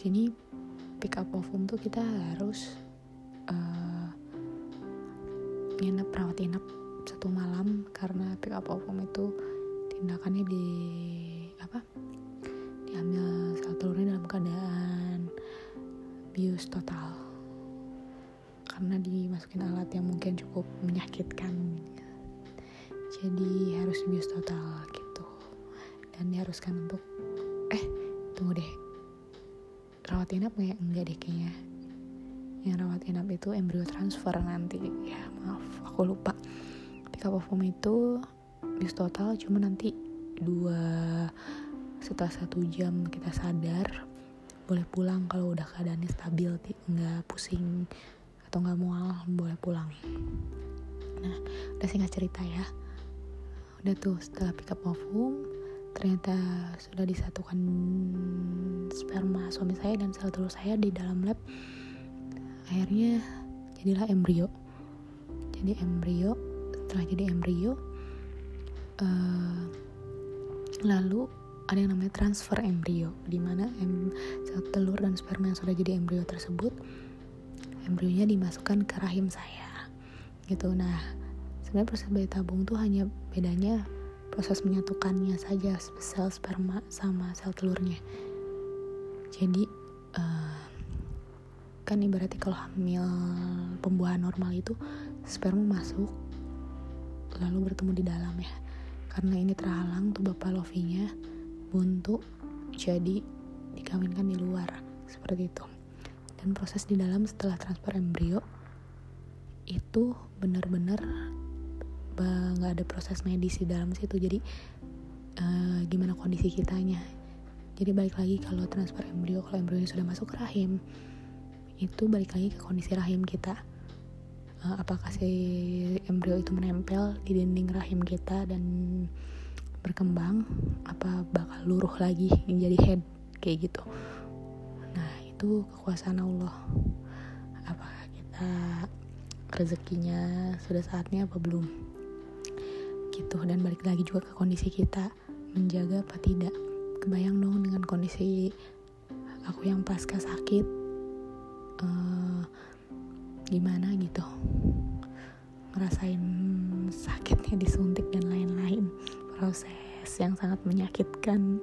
sini pick up ovum tuh kita harus uh, nginep rawat inap satu malam. Karena pick up ovum itu tindakannya di apa diambil sel telurnya dalam keadaan bius total. Karena dimasukin alat yang mungkin cukup menyakitkan. Jadi harus bius total gitu. Dan diharuskan untuk eh tunggu deh rawat inap nggak enggak deh kayaknya. Yang rawat inap itu? Embrio transfer nanti. Ya maaf aku lupa. Ketika perform itu bis total cuma nanti dua setelah satu jam kita sadar boleh pulang kalau udah keadaannya stabil nggak pusing atau nggak mual boleh pulang. Nah udah singkat cerita ya. Udah tuh setelah pick up ovum ternyata sudah disatukan sperma suami saya dan sel telur saya di dalam lab. Akhirnya jadilah embrio. Jadi embrio setelah jadi embrio uh, lalu ada yang namanya transfer embrio di mana em, sel telur dan sperma yang sudah jadi embrio tersebut embrionya dimasukkan ke rahim saya. Gitu. Nah sebenarnya proses bayi tabung tuh hanya bedanya proses menyatukannya saja sel sperma sama sel telurnya. Jadi uh, kan ibaratnya kalau hamil pembuahan normal itu sperma masuk lalu bertemu di dalam ya. Karena ini terhalang tuh bapak lovinya buntu jadi dikawinkan di luar seperti itu. Dan proses di dalam setelah transfer embrio itu benar-benar nggak ada proses medis di dalam situ. Jadi uh, gimana kondisi kitanya? Jadi balik lagi kalau transfer embrio kalau embrionya sudah masuk ke rahim itu balik lagi ke kondisi rahim kita. Uh, apakah si embrio itu menempel di dinding rahim kita dan berkembang apa bakal luruh lagi menjadi head kayak gitu? Nah itu kekuasaan Allah. Apakah kita rezekinya sudah saatnya apa belum gitu. Dan balik lagi juga ke kondisi kita. Menjaga apa tidak. Kebayang dong dengan kondisi aku yang pasca sakit uh, gimana gitu. Ngerasain sakitnya disuntik dan lain-lain. Proses yang sangat menyakitkan.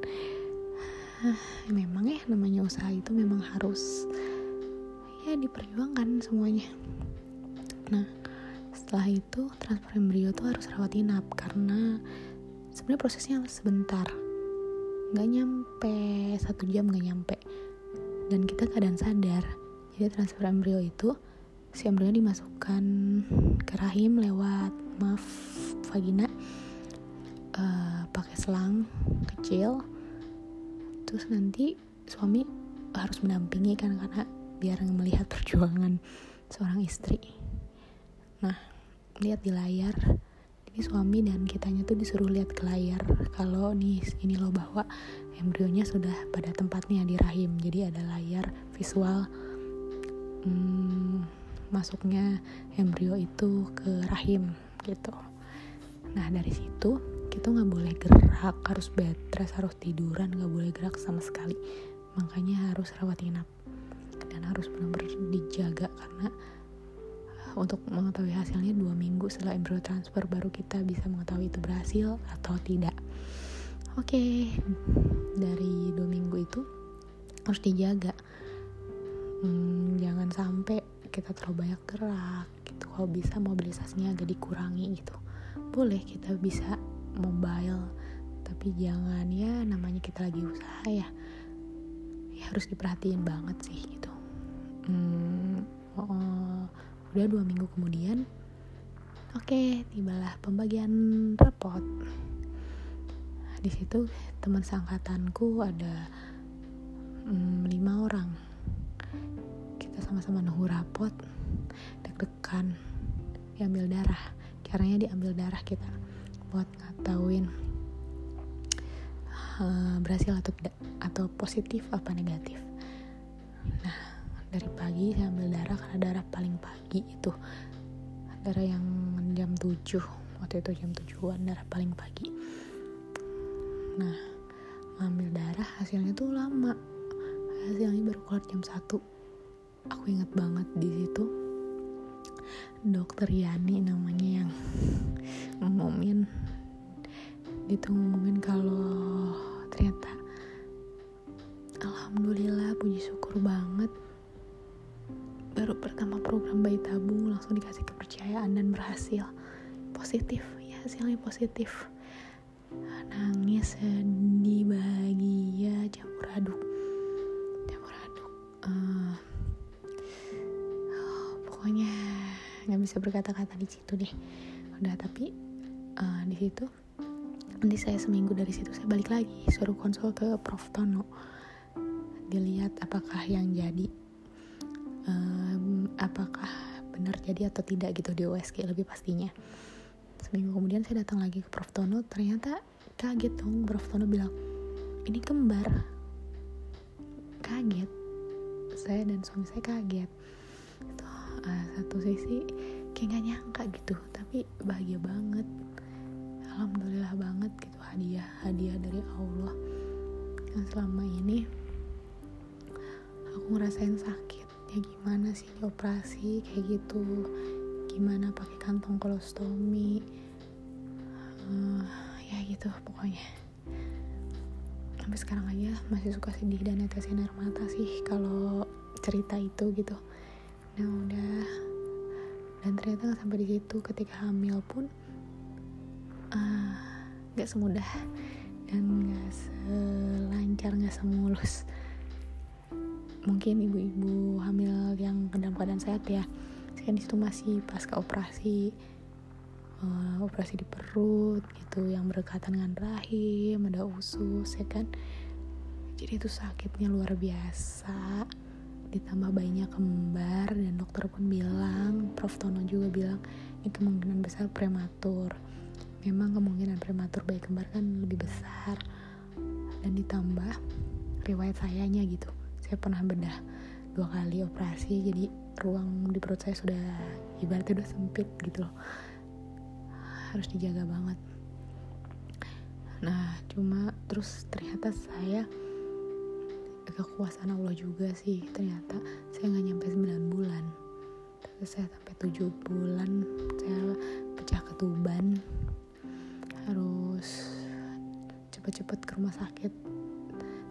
Memang ya namanya usaha itu memang harus ya diperjuangkan semuanya. Nah setelah itu transfer embrio tuh harus rawat inap karena sebenarnya prosesnya sebentar. Nggak nyampe satu jam nggak nyampe. Dan kita keadaan sadar. Jadi transfer embrio itu si embrio dimasukkan ke rahim lewat maaf vagina uh, pakai selang kecil. Terus nanti suami harus mendampingi kan karena biar melihat perjuangan seorang istri. Nah lihat di layar. Ini suami dan kitanya tuh disuruh lihat ke layar. Kalau nih ini loh bahwa embrionya sudah pada tempatnya di rahim. Jadi ada layar visual hmm, masuknya embrio itu ke rahim gitu. Nah dari situ kita nggak boleh gerak harus bed rest harus tiduran nggak boleh gerak sama sekali. Makanya harus rawat inap dan harus benar-benar dijaga karena untuk mengetahui hasilnya dua minggu setelah embrio transfer baru kita bisa mengetahui itu berhasil atau tidak. Oke okay. dari dua minggu itu harus dijaga. Hmm, jangan sampai kita terlalu banyak gerak gitu. Kalau bisa mobilisasinya agak dikurangi gitu. Boleh kita bisa mobile tapi jangan ya namanya kita lagi usaha ya. Ya harus diperhatiin banget sih gitu. Hmm, udah dua minggu kemudian oke okay, tibalah pembagian rapot. Di situ teman sangkatanku ada hmm, lima orang. Kita sama-sama nunggu rapot deg-degan diambil darah. Caranya diambil darah kita buat ngatauin uh, berhasil atau atau positif apa negatif. Nah dari pagi saya ambil darah karena darah paling pagi itu. Darah yang jam 7 waktu itu jam 7an darah paling pagi. Nah ambil darah hasilnya tuh lama. Hasilnya baru keluar jam 1 aku inget banget di situ dokter Yani namanya yang ngomongin gitu ngomongin kalau ternyata alhamdulillah puji syukur banget baru pertama program bayi tabung langsung dikasih kepercayaan dan berhasil. Positif ya hasilnya positif. Nangis sedih bahagia campur aduk. Campur aduk uh, oh, pokoknya nggak bisa berkata-kata di situ deh. Udah tapi uh, di situ nanti saya seminggu dari situ saya balik lagi suruh konsul ke Prof. Tono. Dilihat apakah yang jadi um, apakah benar jadi atau tidak gitu di USG lebih pastinya. Seminggu kemudian saya datang lagi ke Prof. Tono ternyata kaget dong Prof. Tono bilang ini kembar. Kaget. Saya dan suami saya kaget. Itu uh, satu sisi kayak gak nyangka gitu tapi bahagia banget. Alhamdulillah banget gitu hadiah hadiah dari Allah. Yang selama ini aku ngerasain sakit ya gimana sih operasi kayak gitu? Gimana pakai kantong kolostomi? Uh, ya gitu pokoknya. Sampai sekarang aja masih suka sedih dan netesin air mata sih kalau cerita itu gitu. Nah udah. Dan ternyata nggak sampai di situ. Ketika hamil pun uh, gak semudah dan gak selancar gak semulus mungkin ibu-ibu hamil yang dalam keadaan sehat ya. Saya di situ masih pasca operasi uh, operasi di perut gitu yang berdekatan dengan rahim ada usus ya kan? Jadi itu sakitnya luar biasa. Ditambah bayinya kembar dan dokter pun bilang Prof Tono juga bilang ini kemungkinan besar prematur. Memang kemungkinan prematur bayi kembar kan lebih besar. Dan ditambah riwayat sayanya gitu saya pernah bedah dua kali operasi jadi ruang di perut saya sudah ibaratnya udah sempit gitu loh. Harus dijaga banget. Nah cuma terus ternyata saya kekuasaan Allah juga sih. Ternyata saya nggak nyampe 9 bulan. Terus saya sampai 7 bulan saya pecah ketuban. Harus cepet-cepet ke rumah sakit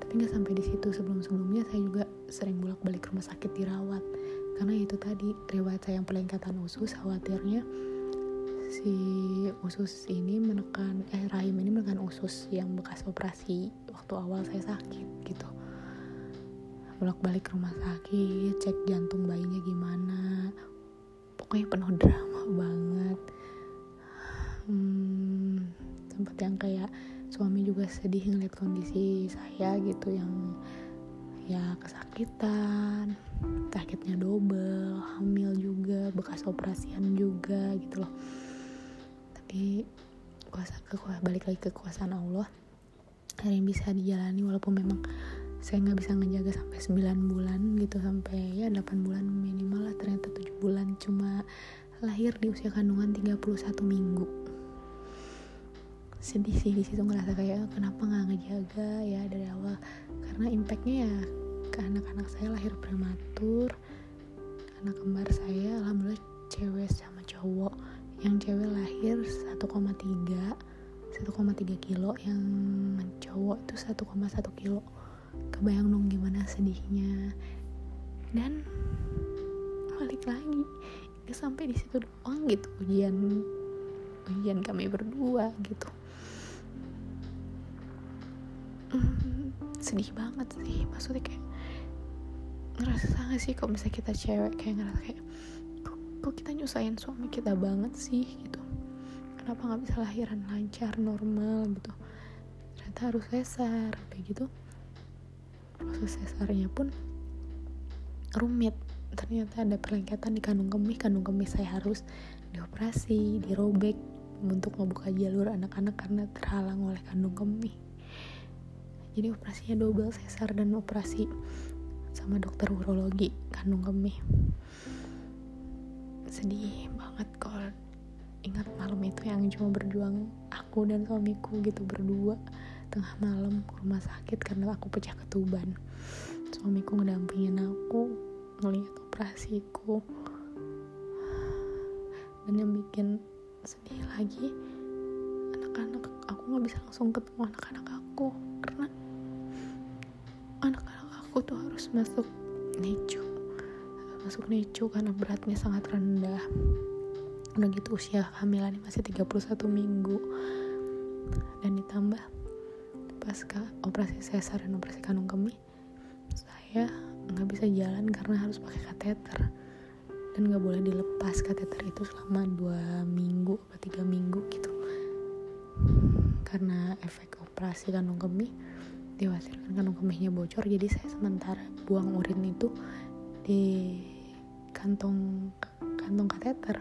tapi nggak sampai di situ. Sebelum sebelumnya saya juga sering bolak balik ke rumah sakit dirawat. Karena itu tadi riwayat saya yang pelengkatan usus khawatirnya si usus ini menekan eh rahim ini menekan usus yang bekas operasi waktu awal saya sakit gitu. Bolak balik ke rumah sakit cek jantung bayinya gimana. Pokoknya penuh drama banget. Hmm, sempat yang kayak suami juga sedih ngeliat kondisi saya gitu yang ya kesakitan sakitnya double hamil juga bekas operasian juga gitu loh. Tapi kuasa ke balik lagi ke kekuasaan Allah hari yang bisa dijalani walaupun memang saya nggak bisa ngejaga sampai 9 bulan gitu sampai ya 8 bulan minimal lah ternyata 7 bulan. Cuma lahir di usia kandungan 31 minggu sedih sih di situ ngerasa kayak kenapa nggak ngejaga ya dari awal? Karena impactnya ya ke anak-anak saya lahir prematur anak kembar saya alhamdulillah cewek sama cowok. Yang cewek lahir 1,3 1,3 kilo yang cowok itu 1,1 kilo. Kebayang dong gimana sedihnya. Dan balik lagi gak sampai di situ doang gitu ujian ujian kami berdua gitu sedih banget sih maksudnya kayak ngerasa sangat sih kok misalnya kita cewek kayak ngerasa kayak kok, kok kita nyusahin suami kita banget sih? Gitu. Kenapa nggak bisa lahiran lancar normal? Gitu. Ternyata harus sesar kayak gitu. Proses sesarnya pun rumit. Ternyata ada perlengketan di kandung kemih kandung kemih saya harus dioperasi dirobek untuk membuka jalur anak-anak karena terhalang oleh kandung kemih jadi operasinya double sesar dan operasi sama dokter urologi kandung kemih. Sedih banget kalau ingat malam itu yang cuma berjuang aku dan suamiku gitu berdua tengah malam ke rumah sakit karena aku pecah ketuban. Suamiku ngedampingin aku ngeliat operasiku. Dan yang bikin sedih lagi anak-anak aku nggak bisa langsung ketemu anak-anak aku karena anak-anak aku tuh harus masuk NICU. Masuk NICU karena beratnya sangat rendah. Udah gitu usia kehamilan masih 31 minggu. Dan ditambah pasca operasi sesar dan operasi kandung kemih saya nggak bisa jalan karena harus pakai kateter. Dan nggak boleh dilepas kateter itu selama dua minggu atau tiga minggu gitu. Karena efek operasi kandung kemih diwasirkan kandung kemihnya bocor jadi saya sementara buang urin itu di kantong kantong kateter.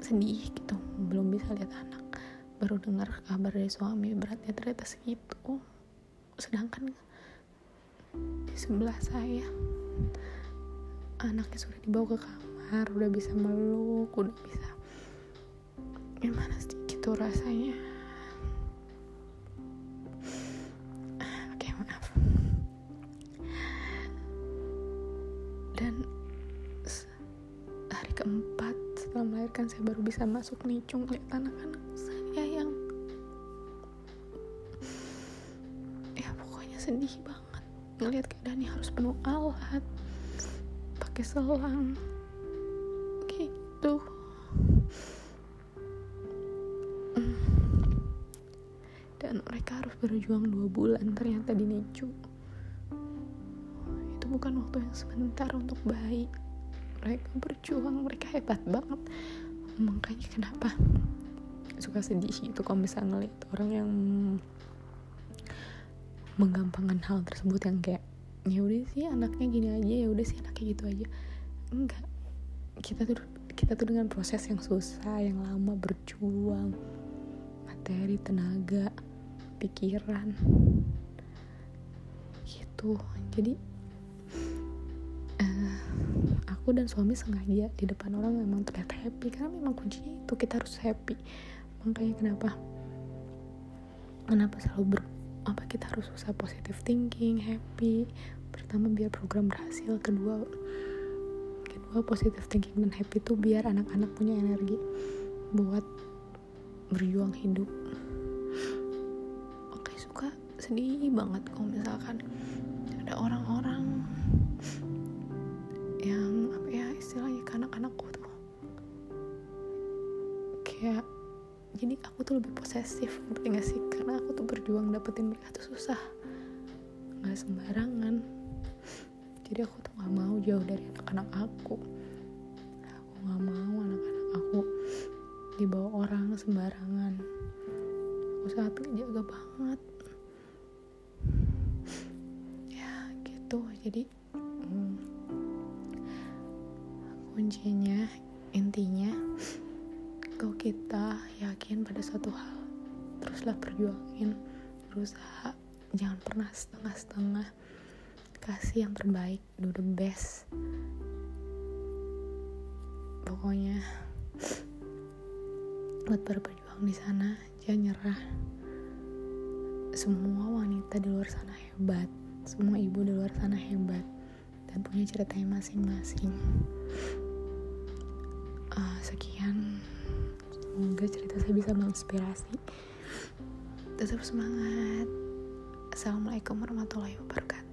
Sedih gitu belum bisa lihat anak. Baru dengar kabar dari suami beratnya ternyata segitu. Sedangkan di sebelah saya anaknya sudah dibawa ke kamar udah bisa meluk udah bisa gimana sih gitu rasanya melahirkan saya baru bisa masuk nicung lihat anak-anak saya yang ya pokoknya sedih banget ngelihat keadaannya harus penuh alat pakai selang gitu. Dan mereka harus berjuang dua bulan ternyata di NICU. Itu bukan waktu yang sebentar untuk bayi. Mereka berjuang mereka hebat banget makanya kenapa suka sedih itu kalau misalnya ngeliat orang yang menggampangkan hal tersebut yang kayak ya udah sih anaknya gini aja ya udah sih anaknya gitu aja. Enggak. Kita tuh kita tuh dengan proses yang susah yang lama berjuang materi tenaga pikiran. Gitu. Jadi aku dan suami sengaja di depan orang memang terlihat happy. Karena memang kuncinya itu kita harus happy. Makanya kenapa kenapa selalu ber apa kita harus usah positive thinking happy. Pertama biar program berhasil. Kedua kedua positive thinking dan happy itu biar anak-anak punya energi buat berjuang hidup. Oke suka sedih banget kalau misalkan ada orang-orang aku tuh lebih posesif ngerti gak sih? Karena aku tuh berjuang dapetin mereka tuh susah. Nggak sembarangan. Jadi aku tuh nggak mau jauh dari anak-anak aku. Aku nggak mau anak-anak aku dibawa orang sembarangan. Aku sangat jaga banget. Ya gitu. Jadi hmm, kuncinya intinya kalau kita yakin pada suatu hal teruslah perjuangin berusaha. Jangan pernah setengah-setengah. Kasih yang terbaik do the best. Pokoknya buat para pejuang di sana jangan nyerah. Semua wanita di luar sana hebat. Semua ibu di luar sana hebat. Dan punya ceritanya masing-masing. Uh, sekian semoga cerita saya bisa menginspirasi. Tetap semangat. Assalamualaikum warahmatullahi wabarakatuh